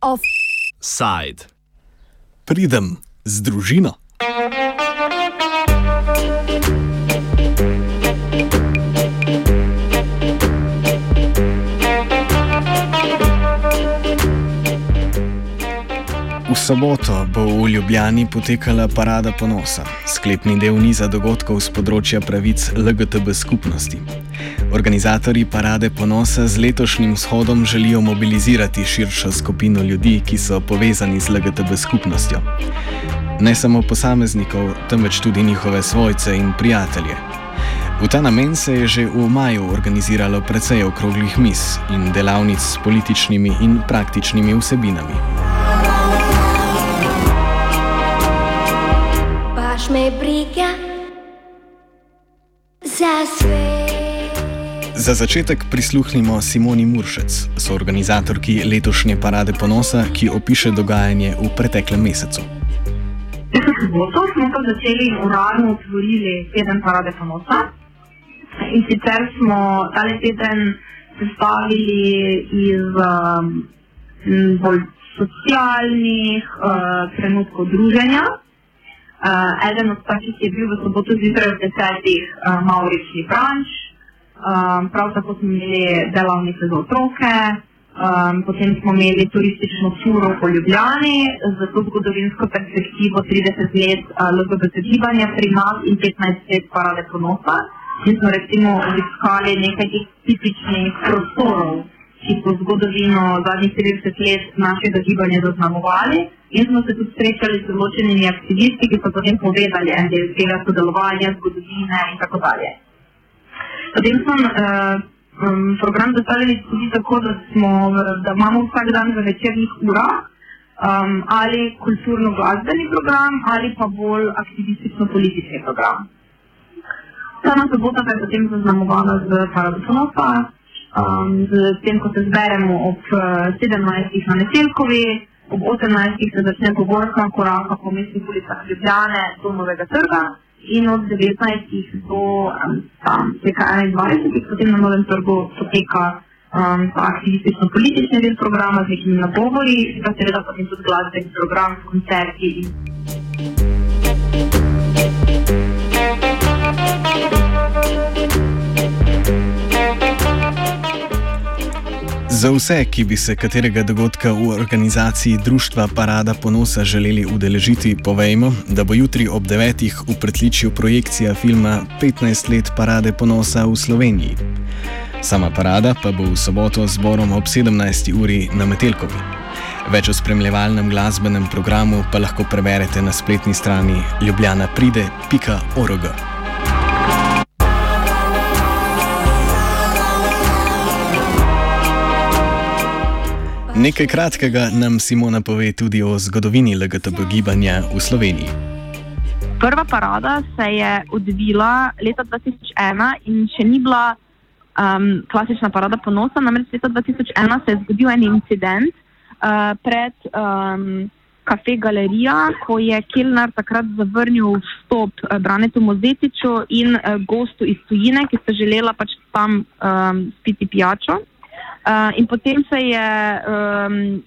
Offside. Pridem z družino. Soboto bo v Ljubljani potekala parada ponosa, sklepni del niza dogodkov z področja pravic LGTB skupnosti. Organizatori parade ponosa z letošnjim shodom želijo mobilizirati širšo skupino ljudi, ki so povezani z LGTB skupnostjo. Ne samo posameznikov, temveč tudi njihove svojce in prijatelje. V ta namen se je že v maju organiziralo precej okroglih mis in delavnic s političnimi in praktičnimi vsebinami. Baš me briga za svet. Za začetek prisluhnimo Simoni Muršec, soorganizatorki letošnje parade ponosa, ki opiše dogajanje v preteklem mesecu. Prejšnjo soboto smo pa začeli uradno otvorili teden parade ponosa. In sicer smo tale teden sestavili iz um, bolj socialnih uh, trenutkov druženja. Uh, eden od takih je bil v soboto zjutraj v desetih uh, Maurični branč. Um, prav tako smo imeli delavnice za otroke, um, potem smo imeli turistično turo po Ljubljani z to zgodovinsko perspektivo 30 let uh, LGBT gibanja pri nas in 15 let parade ponosa. Mi smo recimo obiskali nekaj teh tipičnih prostorov, ki so zgodovino zadnjih 30 let našega gibanja zaznamovali in smo se tudi srečali z določenimi aktivisti, ki so potem povedali en del tega sodelovanja, zgodovine in tako dalje. Potem smo uh, um, program zastavili tudi tako, da, smo, da imamo vsak dan v večernih urah um, ali kulturno-glasbeni program ali pa bolj aktivistično-politični program. Sama sobota pa je potem zaznamovana z paradosonosa, um, z tem, ko se zberemo ob uh, 17. na Neselkovi, ob 18. se začne povorka koraka po mestnih ulicah Ljubljane do Novega trga in od 19. do um, tam, teka 21. potem na Novem trgu poteka um, aktivistično-politični del programa z nekimi nagovori, pa seveda potem tudi glasbeni program s koncerti in Za vse, ki bi se katerega dogodka v organizaciji Društva Parada ponosa želeli udeležiti, povejmo, da bo jutri ob 9. v pretličju projekcija filma 15 let Parade ponosa v Sloveniji. Sama parada pa bo v soboto z zborom ob 17. uri na Metelkovi. Več o spremljevalnem glasbenem programu pa lahko preberete na spletni strani ljubljanapride.org. Nekaj kratkega nam Simona pove tudi o zgodovini LGTB gibanja v Sloveniji. Prva parada se je odvila leta 2001 in še ni bila um, klasična parada ponosa. Namreč leta 2001 se je zgodil en incident uh, pred um, kafe Galerija, ko je Kilnar takrat zavrnil vstop uh, Branetu Mozetiču in uh, gostu iz tujine, ki sta želela pač tam um, spiti pijačo. Uh, in potem se je um,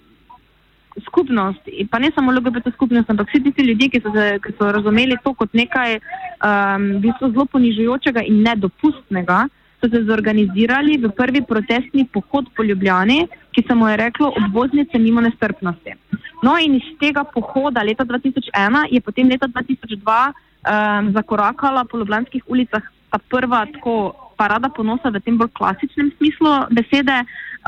skupnost, pa ne samo LGBT skupnost, ampak vsi tisti ljudje, ki so, se, ki so razumeli to kot nekaj um, zelo ponižujočega in nedopustnega, so se zorganizirali v prvi protestni pohod po Ljubljani, ki se mu je reklo obvoznice mimo nestrpnosti. No in iz tega pohoda leta 2001 je potem leta 2002 um, zakorakala po ljubljanskih ulicah ta prva tako parada ponosa v tem bolj klasičnem smislu besede,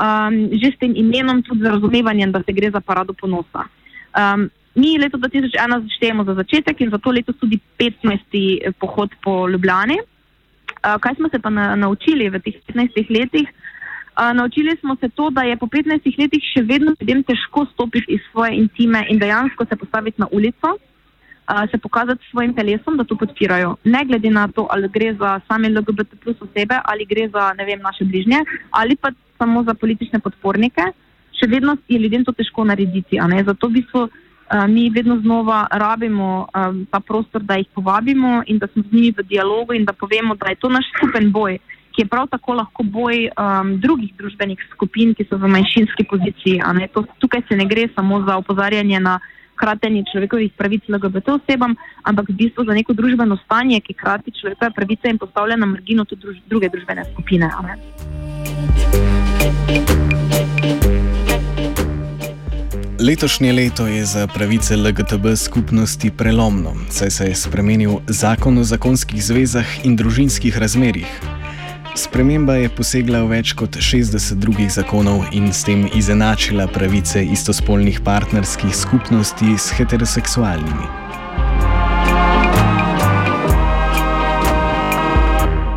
um, že s tem imenom, tudi z razumevanjem, da se gre za parado ponosa. Um, mi leto 2001 zaštejemo za začetek in zato letos tudi 15. pohod po Ljubljani. Uh, kaj smo se pa na, naučili v teh 15 letih? Uh, naučili smo se to, da je po 15 letih še vedno ljudem težko stopiti iz svoje intime in dejansko se postaviti na ulico se pokazati s svojim telesom, da to podpirajo. Ne glede na to, ali gre za same LGBT plus osebe, ali gre za vem, naše bližnje, ali pa samo za politične podpornike, še vedno je ljudem to težko narediti. Zato v bistvu mi vedno znova rabimo um, ta prostor, da jih povabimo in da smo z njimi v dialogu in da povemo, da je to naš skupen boj, ki je prav tako lahko boj um, drugih družbenih skupin, ki so v manjšinski poziciji. To, tukaj se ne gre samo za opozarjanje na kratenje človekovih pravic LGBT osebam, ampak v bistvu za neko družbeno stanje, ki krati človekove pravice in postavlja na margino tudi druž druge družbene skupine. Letošnje leto je za pravice LGTB skupnosti prelomno, saj se je spremenil zakon o zakonskih zvezah in družinskih razmerjih. Sprememba je posegla v več kot 60 drugih zakonov in s tem izenačila pravice istospolnih partnerskih skupnosti s heteroseksualnimi.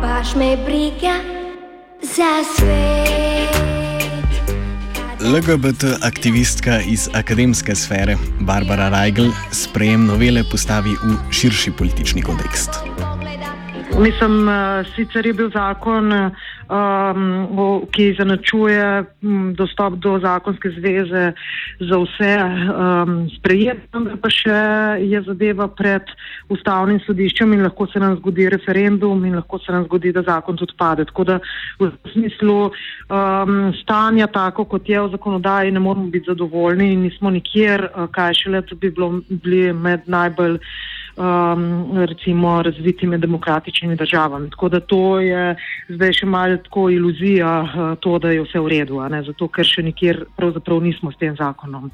Baš me briga za svet. LGBT aktivistka iz akademske sfere Barbara Reigl sprejem novele postavi v širši politični kontekst. Mislim, uh, sicer je bil zakon, um, ki zanačuje dostop do zakonske zveze za vse um, sprejet, vendar pa še je zadeva pred ustavnim sodiščem in lahko se nam zgodi referendum in lahko se nam zgodi, da zakon tudi pade. Tako da v smislu um, stanja tako, kot je v zakonodaji, ne moramo biti zadovoljni in nismo nikjer, uh, kaj šele, da bi bilo, bili med najbolj um, recimo razvitimi demokratičnimi državami. Tako da to je zdaj še malo tako iluzija, uh, to, da je vse v redu, zato ker še nikjer pravzaprav nismo s tem zakonom.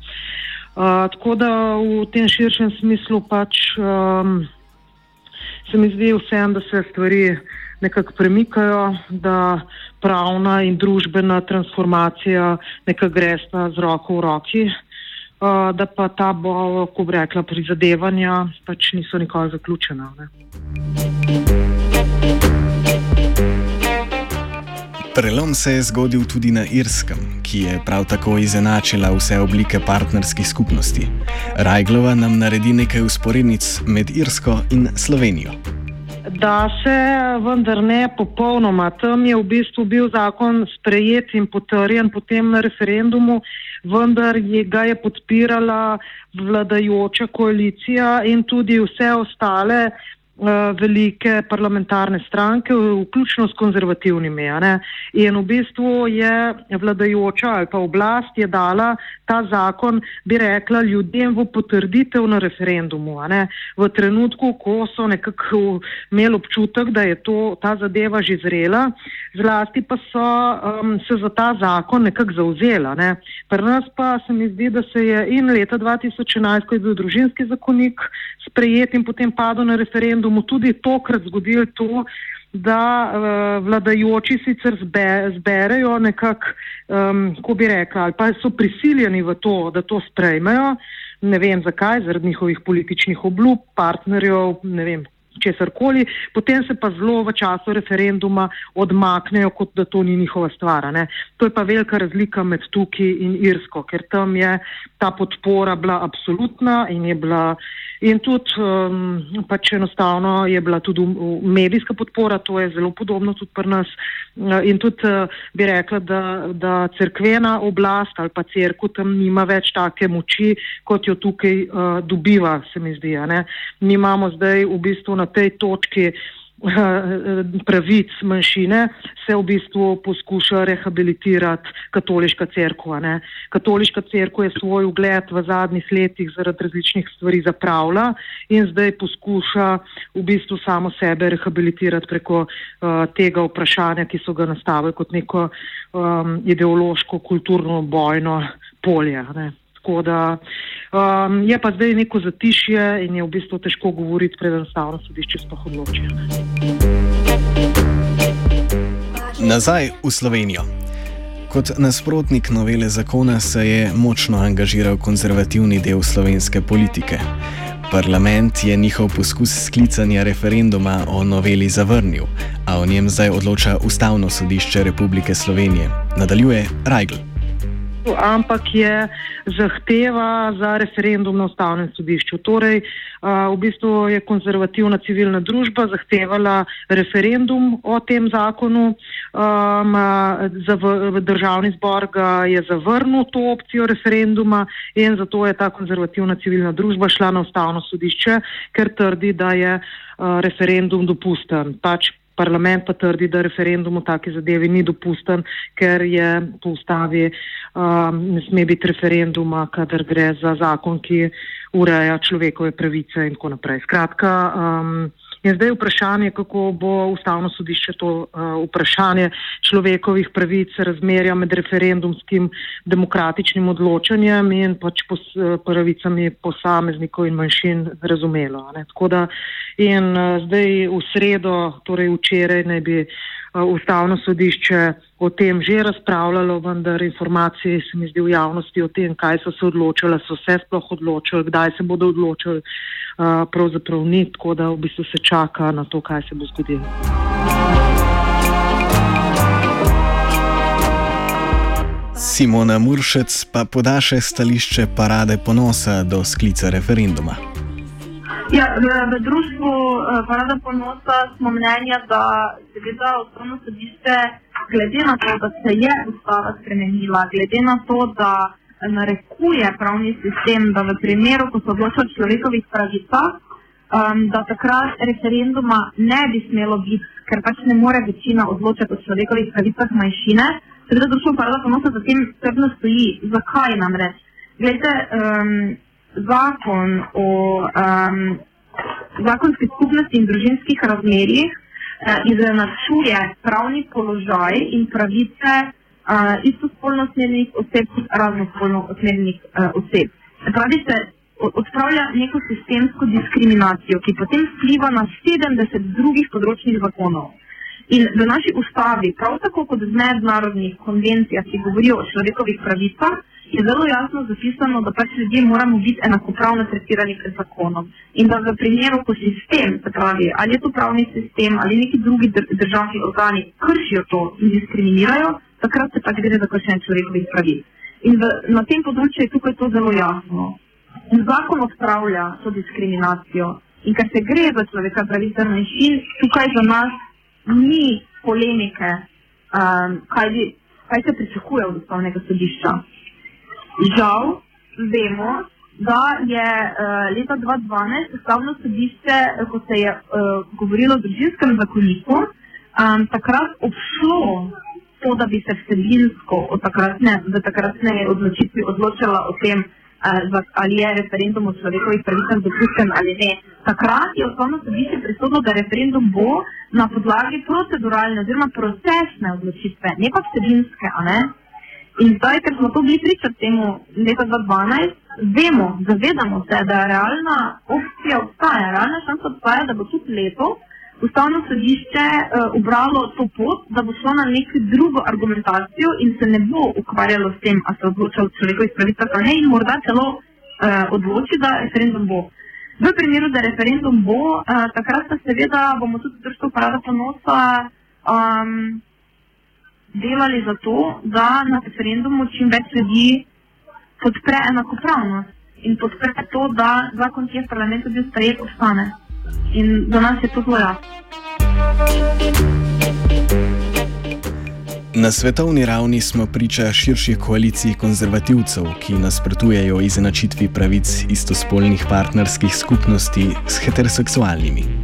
Uh, tako da v tem širšem smislu pač um, se mi zdi vsem, da se stvari nekako premikajo, da pravna in družbena transformacija nekako gresta z roko v roki. Da pa ta bo, ko bi rekla, prizadevanja pač niso nikoli zaključena. Ne. Prelom se je zgodil tudi na Irskem, ki je prav tako izenačila vse oblike partnerskih skupnosti. Rajglova nam naredi nekaj usporednic med Irsko in Slovenijo. Da se vendar ne popolnoma. Tam je v bistvu bil zakon sprejet in potrjen potem na referendumu, vendar je, ga je podpirala vladajoča koalicija in tudi vse ostale velike parlamentarne stranke, vključno s konzervativnimi. In v bistvu je vladajoča ali pa oblast je dala ta zakon, bi rekla, ljudem v potrditev na referendumu. V trenutku, ko so nekako imeli občutek, da je to, ta zadeva že zrela, zlasti pa so um, se za ta zakon nekako zauzela. Ne. Pri nas pa se mi zdi, da se je in leta 2011, ko je bil družinski zakonik sprejet in potem padel na referendumu, tudi tokrat zgodilo to, da uh, vladajoči sicer zbe, zberejo nekako, um, ko bi rekli, ali pa so prisiljeni v to, da to sprejmejo. Ne vem zakaj, zaradi njihovih političnih obljub, partnerjev, ne vem, česar koli, potem se pa zelo v času referenduma odmaknejo, kot da to ni njihova stvar. Ne. To je pa velika razlika med tukaj in Irsko, ker tam je ta podpora bila absolutna in je bila. In tudi um, pač enostavno je bila tudi medijska podpora, to je zelo podobno tudi pri nas. In tudi uh, bi rekla, da, da crkvena oblast ali pa crkva tam nima več take moči, kot jo tukaj uh, dobiva, se mi zdi. Mi imamo zdaj v bistvu na tej točki. pravic manjšine, se v bistvu poskuša rehabilitirati katoliška crkva. Ne. Katoliška crkva je svoj ugled v zadnjih letih zaradi različnih stvari zapravila in zdaj poskuša v bistvu samo sebe rehabilitirati preko uh, tega vprašanja, ki so ga nastavili kot neko um, ideološko, kulturno bojno polje. Ne. Tako da um, je pa zdaj neko zatišje in je v bistvu težko govoriti, preden stavno sodišče sploh odloči. Nazaj v Slovenijo. Kot nasprotnik novele zakona se je močno angažiral konzervativni del slovenske politike. Parlament je njihov poskus sklicanja referenduma o noveli zavrnil, a o njem zdaj odloča Ustavno sodišče Republike Slovenije. Nadaljuje Rajgl. Ampak je zahteva za referendum na ustavnem sodišču. Torej, v bistvu je konzervativna civilna družba zahtevala referendum o tem zakonu, v državni zbor ga je zavrnil to opcijo referenduma in zato je ta konzervativna civilna družba šla na ustavno sodišče, ker trdi, da je referendum dopusten. Pač parlament pa trdi, da referendum v taki zadevi ni dopusten, ker je po ustavi um, ne sme biti referenduma, kadar gre za zakon, ki ureja človekove pravice in tako naprej. Skratka, um, In zdaj je vprašanje, kako bo ustavno sodišče to uh, vprašanje človekovih pravic razmerja med referendumskim demokratičnim odločanjem in pač pos, uh, pravicami posameznikov in manjšin razumelo. Da in uh, zdaj v sredo, torej včeraj, naj bi uh, ustavno sodišče o tem že razpravljalo, vendar informacije se mi zdi v javnosti o tem, kaj so se odločili, so se sploh odločili, kdaj se bodo odločili, uh, pravzaprav ni, tako da v bistvu se čaka na to, kaj se bo zgodilo. Simona Muršec pa poda še stališče parade ponosa do sklica referenduma. Ja, v, v društvu Parada ponosa smo mnenja, da seveda ustavno sodišče glede na to, da se je ustava spremenila, glede na to, da narekuje pravni sistem, da v primeru, ko se odloča o človekovih pravicah, um, da takrat referenduma ne bi smelo biti, ker pač ne more večina odločati o človekovih pravicah manjšine. Seveda, društvo Parada ponosa za tem trdno stoji. Zakaj namreč? Glede, um, zakon o um, zakonski skupnosti in družinskih razmerjih uh, izenačuje pravni položaj in pravice uh, istospolno usmerjenih oseb in raznospolno usmerjenih uh, oseb. Pravi se, odpravlja neko sistemsko diskriminacijo, ki potem vpliva na 70 drugih področnih zakonov. In v naši ustavi, prav tako kot v mednarodnih konvencijah, ki govorijo o človekovih pravicah, je zelo jasno zapisano, da pač ljudje moramo biti enakopravno tretirani pred zakonom. In da v primeru, ko sistem, se pravi, ali je to pravni sistem ali neki drugi državni organi kršijo to in diskriminirajo, takrat se pač gre za kršenje človekovih pravic. In v, na tem področju je tukaj to zelo jasno. In zakon odpravlja to diskriminacijo. In ker se gre za človeka pravice manjšin, tukaj za nas ni polemike, um, kaj, bi, kaj se pričakuje od ustavnega sodišča. Žal, vemo, da je uh, leta 2012 ustavno sodišče, ko se je uh, govorilo o družinskem zakoniku, um, takrat obšlo to, da bi se vsebinsko od takratne, takratne odločitvi odločila o tem, uh, ali je referendum o človekovih pravicah dopusten ali ne. Takrat je ustavno sodišče presodilo, da referendum bo na podlagi proceduralne oziroma procesne odločitve, ne pa vsebinske. In zdaj, ker smo to bili priča temu leta 2012, vemo, zavedamo se, da je realna opcija obstaja, realna šansa obstaja, da bo tudi leto ustavno sodišče uh, ubralo to pot, da bo šlo na neko drugo argumentacijo in se ne bo ukvarjalo s tem, ali se odloča o človekovih pravicah ali ne in morda celo uh, odloči, da referendum bo. V primeru, da referendum bo, uh, takrat pa seveda bomo tudi društvo parada ponosa. Um, delali za to, da na referendumu čim več ljudi podpre enakopravnost in podpre to, da zakon, ki je v parlamentu bil sprejet, ostane. In za nas je to zelo jasno. Na svetovni ravni smo priča širši koaliciji konzervativcev, ki nasprotujejo izenačitvi pravic istospolnih partnerskih skupnosti s heteroseksualnimi.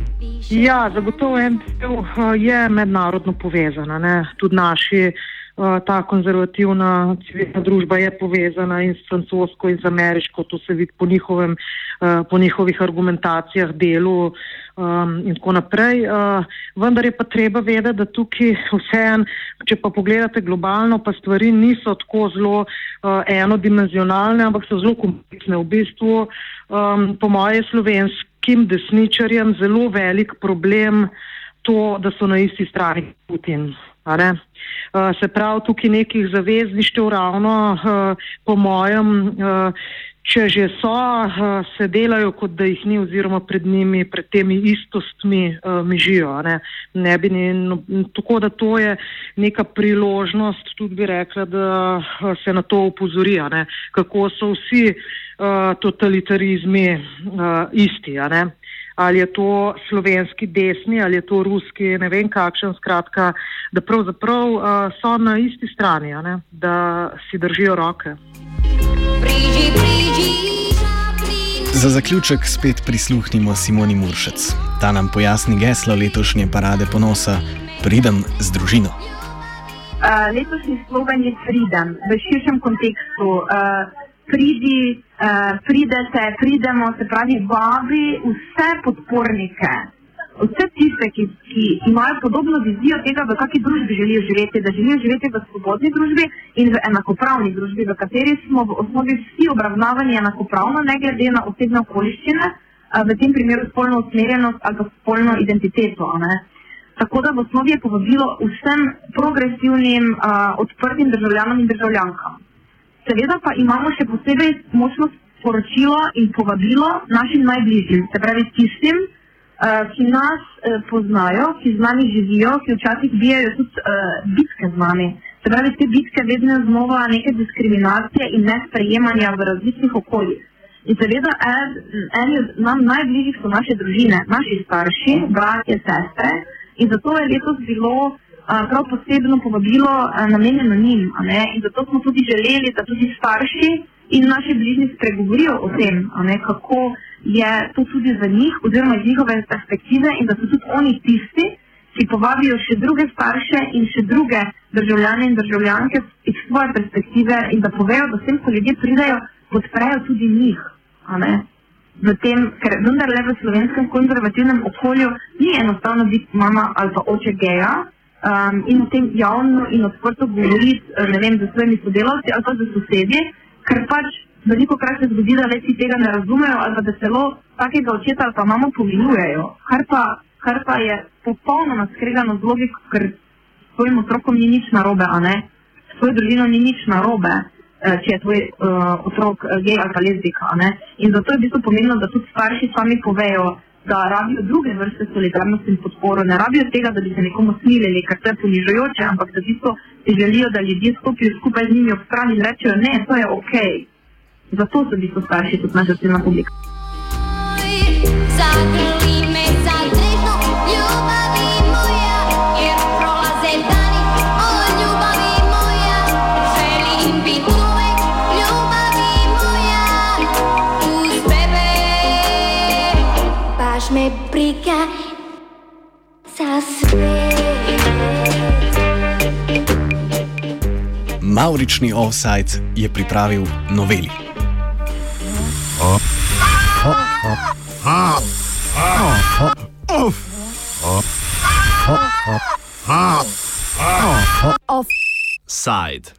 Ja, zagotovo del uh, je mednarodno povezana. Ne? Tudi naši, uh, ta konzervativna civilna družba je povezana in s francosko in z ameriško, to se vidi po, njihovem, uh, po njihovih argumentacijah, delu um, in tako naprej. Vendar je pa treba vedeti, da tukaj vseeno, če pa pogledate globalno, pa stvari niso tako zelo enodimenzionalne, ampak so zelo kompleksne. V bistvu, um, po moje slovenski tem desničarjem zelo velik problem to, da so na isti strani Putin. Se pravi, tukaj nekih zavezništev ravno, po mojem, če že so, se delajo, kot da jih ni, oziroma pred njimi, pred temi istostmi mižijo. Ne? Ne bi ni, no, tako da to je neka priložnost, tudi bi rekla, da se na to upozori, kako so vsi uh, totalitarizmi uh, isti. Ali je to slovenski desni, ali je to ruski, ne vem kakšen, skratka, da pravzaprav uh, so na isti strani, da si držijo roke. Za zaključek spet prisluhnimo Simoni Muršec. Ta nam pojasni geslo letošnje parade ponosa: Pridem z družino. Uh, letošnji slogan je Pridem v širšem kontekstu. Uh, pridi, uh, pridete, pridemo, se pravi, vabi vse podpornike vse tiste, ki, ki imajo podobno vizijo tega, v kakšni družbi želijo živeti, da želijo živeti v svobodni družbi in v enakopravni družbi, v kateri smo v osnovi vsi obravnavani enakopravno, ne glede na osebne okoliščine, v tem primeru spolno usmerjenost ali spolno identiteto. Ne. Tako da v osnovi je povabilo vsem progresivnim, uh, odprtim državljanom in državljankam. Seveda pa imamo še posebej močno sporočilo in povabilo našim najbližjim, se pravi tistim, uh, ki nas uh, poznajo, ki z nami živijo, ki včasih bijajo tudi uh, bitke z nami. Se pravi, te bitke vedno znova neke diskriminacije in nesprejemanja v različnih okoljih. In seveda, eni od nam najbližjih so naše družine, naši starši, bratje, sestre. In zato je letos bilo prav posebno povabilo namenjeno njim. In zato smo tudi želeli, da tudi starši in naši bližnji spregovorijo o tem, ne, kako je to tudi za njih, oziroma iz njihove perspektive, in da so tudi oni tisti, ki povabijo še druge starše in še druge državljane in državljanke iz svoje perspektive in da povejo, da vsem, ko ljudje pridajo, podprejo tudi njih. V tem, ker vendar le v slovenskem konzervativnem okolju ni enostavno biti mama ali pa oče geja um, in o tem javno in odprto govoriti, ne vem, z svojimi sodelavci ali pa z sosedje, ker pač veliko krat se zgodi, da veci tega ne razumejo ali da celo takega očeta ali pa mamo pomilujejo, kar pa, kar pa je popolnoma skregano z logiko, ker svojim otrokom ni nič narobe, a ne, svojo družino ni nič narobe, eh, če je tvoj uh, otrok uh, gej ali pa lezbika, ne. In zato je v bistvu pomembno, da tudi starši sami povejo, da rabijo druge vrste solidarnosti in podporo, ne rabijo tega, da bi se nekomu smilili, ker to je ponižujoče, ampak da v bistvu si želijo, da ljudje stopijo skupaj z njimi ob strani in rečejo, ne, to je ok. Zato so bili starši tudi naša ciljna publika. Me Maurični offside je pripravil noveli. Offside.